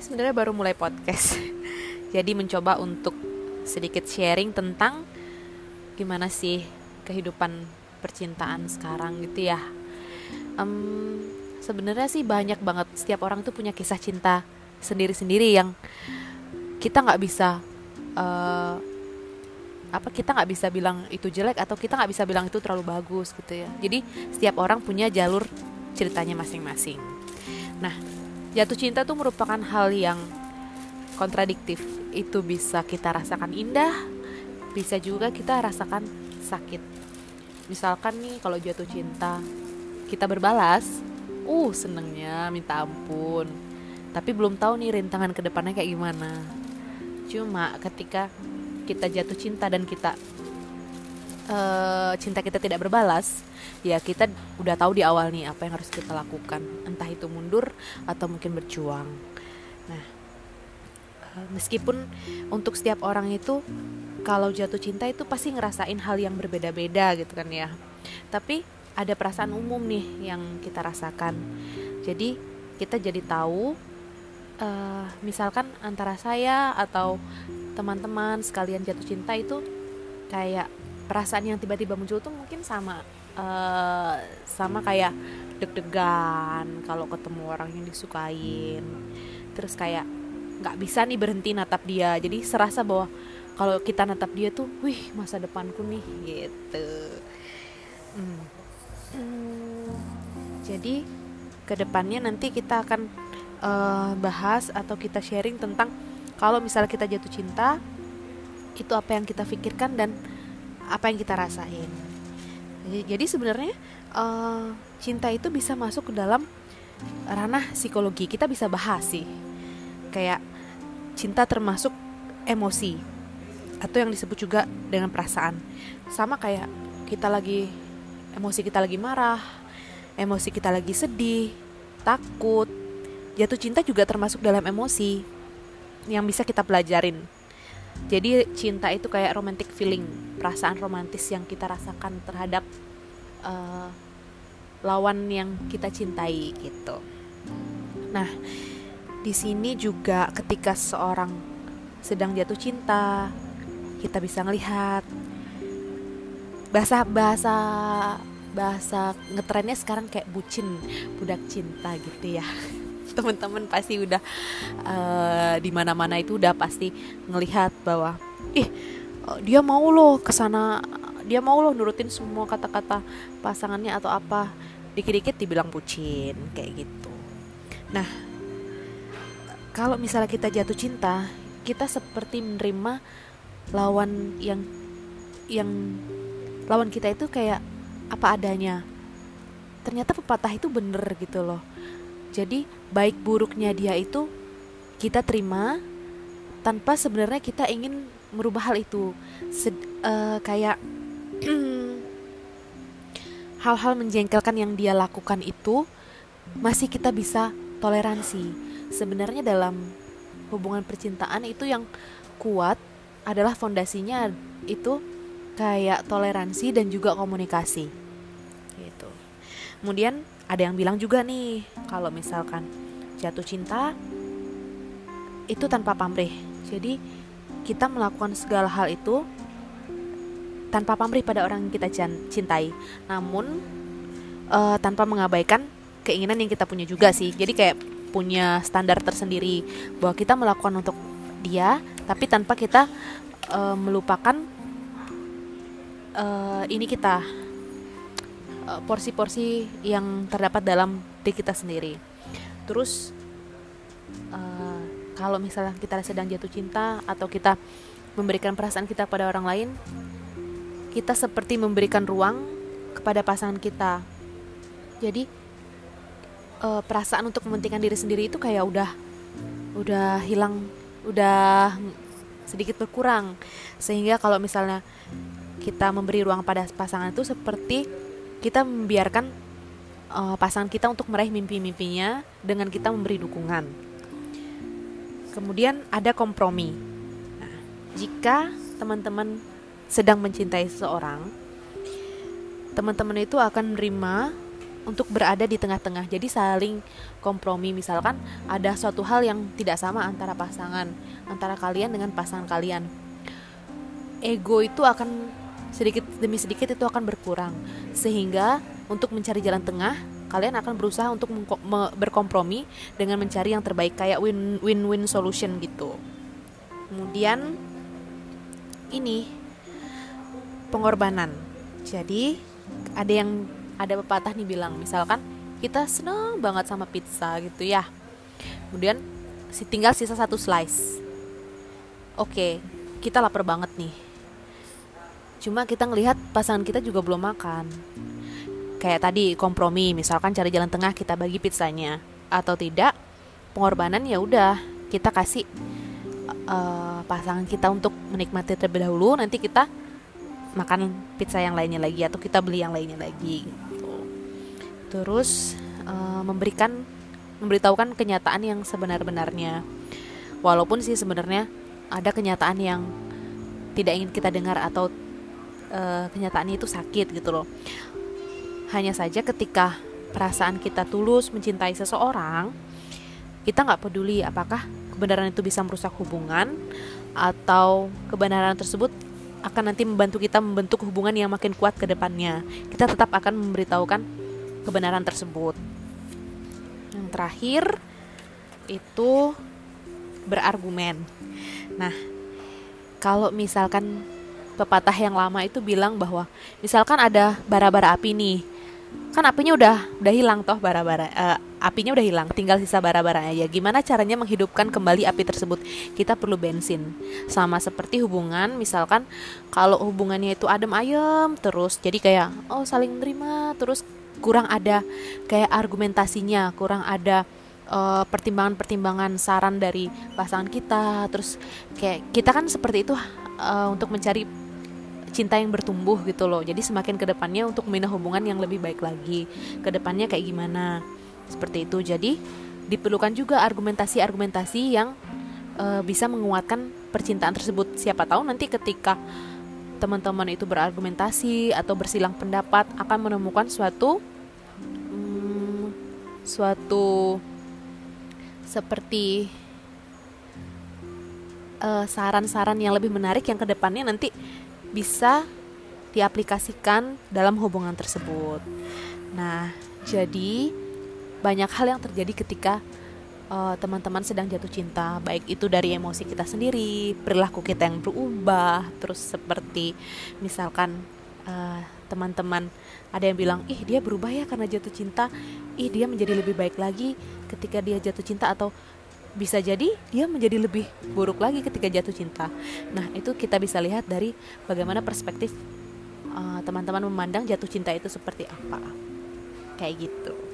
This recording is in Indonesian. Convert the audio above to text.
saya sebenarnya baru mulai podcast. Jadi mencoba untuk sedikit sharing tentang gimana sih kehidupan percintaan sekarang gitu ya. Um, sebenarnya sih banyak banget setiap orang tuh punya kisah cinta sendiri-sendiri yang kita nggak bisa uh, apa kita nggak bisa bilang itu jelek atau kita nggak bisa bilang itu terlalu bagus gitu ya jadi setiap orang punya jalur ceritanya masing-masing nah jatuh cinta tuh merupakan hal yang kontradiktif. Itu bisa kita rasakan indah bisa juga kita rasakan sakit. Misalkan nih kalau jatuh cinta kita berbalas uh senengnya minta ampun. Tapi belum tahu nih rintangan ke depannya kayak gimana. Cuma ketika kita jatuh cinta dan kita uh, cinta kita tidak berbalas ya kita udah tahu di awal nih apa yang harus kita lakukan. Entah itu mundur atau mungkin berjuang. Nah uh, meskipun untuk setiap orang itu kalau jatuh cinta itu pasti ngerasain hal yang berbeda-beda gitu kan ya. Tapi ada perasaan umum nih yang kita rasakan. Jadi kita jadi tahu uh, misalkan antara saya atau teman-teman sekalian jatuh cinta itu kayak perasaan yang tiba-tiba muncul tuh mungkin sama uh, sama kayak deg-degan kalau ketemu orang yang disukain terus kayak nggak bisa nih berhenti natap dia jadi serasa bahwa kalau kita natap dia tuh wih masa depanku nih gitu hmm. Hmm. jadi ke depannya nanti kita akan uh, bahas atau kita sharing tentang kalau misalnya kita jatuh cinta itu apa yang kita pikirkan dan apa yang kita rasain. Jadi, sebenarnya uh, cinta itu bisa masuk ke dalam ranah psikologi. Kita bisa bahas sih. Kayak cinta termasuk emosi atau yang disebut juga dengan perasaan. Sama kayak kita lagi emosi kita lagi marah emosi kita lagi sedih takut. Jatuh cinta juga termasuk dalam emosi yang bisa kita pelajarin. Jadi cinta itu kayak romantic feeling, perasaan romantis yang kita rasakan terhadap uh, lawan yang kita cintai gitu. Nah, di sini juga ketika seorang sedang jatuh cinta, kita bisa melihat bahasa bahasa bahasa ngetrennya sekarang kayak bucin budak cinta gitu ya teman-teman pasti udah uh, di mana-mana itu udah pasti ngelihat bahwa ih uh, dia mau loh ke sana dia mau loh nurutin semua kata-kata pasangannya atau apa. Dikit-dikit dibilang bucin kayak gitu. Nah kalau misalnya kita jatuh cinta kita seperti menerima lawan yang yang lawan kita itu kayak apa adanya. Ternyata pepatah itu bener gitu loh jadi baik buruknya dia itu kita terima tanpa sebenarnya kita ingin merubah hal itu. Sed, uh, kayak hal-hal menjengkelkan yang dia lakukan itu masih kita bisa toleransi. Sebenarnya dalam hubungan percintaan itu yang kuat adalah fondasinya itu kayak toleransi dan juga komunikasi. Gitu. Kemudian ada yang bilang juga nih kalau misalkan jatuh cinta itu tanpa pamrih. Jadi kita melakukan segala hal itu tanpa pamrih pada orang yang kita cintai. Namun uh, tanpa mengabaikan keinginan yang kita punya juga sih. Jadi kayak punya standar tersendiri bahwa kita melakukan untuk dia tapi tanpa kita uh, melupakan uh, ini kita Eh, porsi-porsi yang terdapat dalam diri kita sendiri. Terus uh, kalau misalnya kita sedang jatuh cinta atau kita memberikan perasaan kita pada orang lain, kita seperti memberikan ruang kepada pasangan kita. Jadi uh, perasaan untuk mementingkan diri sendiri itu kayak udah udah hilang, udah sedikit berkurang. Sehingga kalau misalnya kita memberi ruang pada pasangan itu seperti kita membiarkan uh, pasangan kita untuk meraih mimpi-mimpinya dengan kita memberi dukungan. Kemudian ada kompromi. Nah, jika teman-teman sedang mencintai seseorang, teman-teman itu akan menerima untuk berada di tengah-tengah. Jadi saling kompromi. Misalkan ada suatu hal yang tidak sama antara pasangan, antara kalian dengan pasangan kalian. Ego itu akan sedikit demi sedikit itu akan berkurang. Sehingga untuk mencari jalan tengah, kalian akan berusaha untuk berkompromi dengan mencari yang terbaik kayak win-win solution gitu. Kemudian ini pengorbanan. Jadi ada yang ada pepatah nih bilang misalkan kita seneng banget sama pizza gitu ya kemudian tinggal sisa satu slice oke kita lapar banget nih cuma kita ngelihat pasangan kita juga belum makan. Kayak tadi kompromi. Misalkan cari jalan tengah kita bagi pizzanya. Atau tidak pengorbanan ya udah. Kita kasih uh, pasangan kita untuk menikmati terlebih dahulu. Nanti kita makan pizza yang lainnya lagi atau kita beli yang lainnya lagi. Terus uh, memberikan memberitahukan kenyataan yang sebenar-benarnya. Walaupun sih sebenarnya ada kenyataan yang tidak ingin kita dengar atau uh, kenyataannya itu sakit gitu loh hanya saja ketika perasaan kita tulus mencintai seseorang kita nggak peduli apakah kebenaran itu bisa merusak hubungan atau kebenaran tersebut akan nanti membantu kita membentuk hubungan yang makin kuat ke depannya. Kita tetap akan memberitahukan kebenaran tersebut. Yang terakhir itu berargumen. Nah, kalau misalkan pepatah yang lama itu bilang bahwa misalkan ada bara-bara api nih, kan apinya udah udah hilang toh bara-bara uh, apinya udah hilang, tinggal sisa bara-bara aja. Gimana caranya menghidupkan kembali api tersebut? Kita perlu bensin. Sama seperti hubungan, misalkan kalau hubungannya itu adem ayem terus, jadi kayak oh saling menerima, terus kurang ada kayak argumentasinya, kurang ada eh, pertimbangan-pertimbangan saran dari pasangan kita, terus kayak kita kan seperti itu uh, untuk mencari cinta yang bertumbuh gitu loh. Jadi semakin ke depannya untuk membina hubungan yang lebih baik lagi. Ke depannya kayak gimana? seperti itu jadi diperlukan juga argumentasi-argumentasi yang e, bisa menguatkan percintaan tersebut siapa tahu nanti ketika teman-teman itu berargumentasi atau bersilang pendapat akan menemukan suatu hmm, suatu seperti eh, saran-saran uh, yang lebih menarik yang ke depannya nanti bisa diaplikasikan dalam hubungan tersebut. Nah, jadi banyak hal yang terjadi ketika uh, teman-teman sedang jatuh cinta, baik itu dari emosi kita sendiri, perilaku kita yang berubah, terus seperti misalkan uh, teman-teman ada yang bilang, ih dia berubah ya karena jatuh cinta, ih dia menjadi lebih baik lagi ketika dia jatuh cinta. Atau bisa jadi dia menjadi lebih buruk lagi ketika jatuh cinta. Nah itu kita bisa lihat dari bagaimana perspektif eh, teman-teman uh, memandang jatuh cinta itu seperti apa, kayak gitu.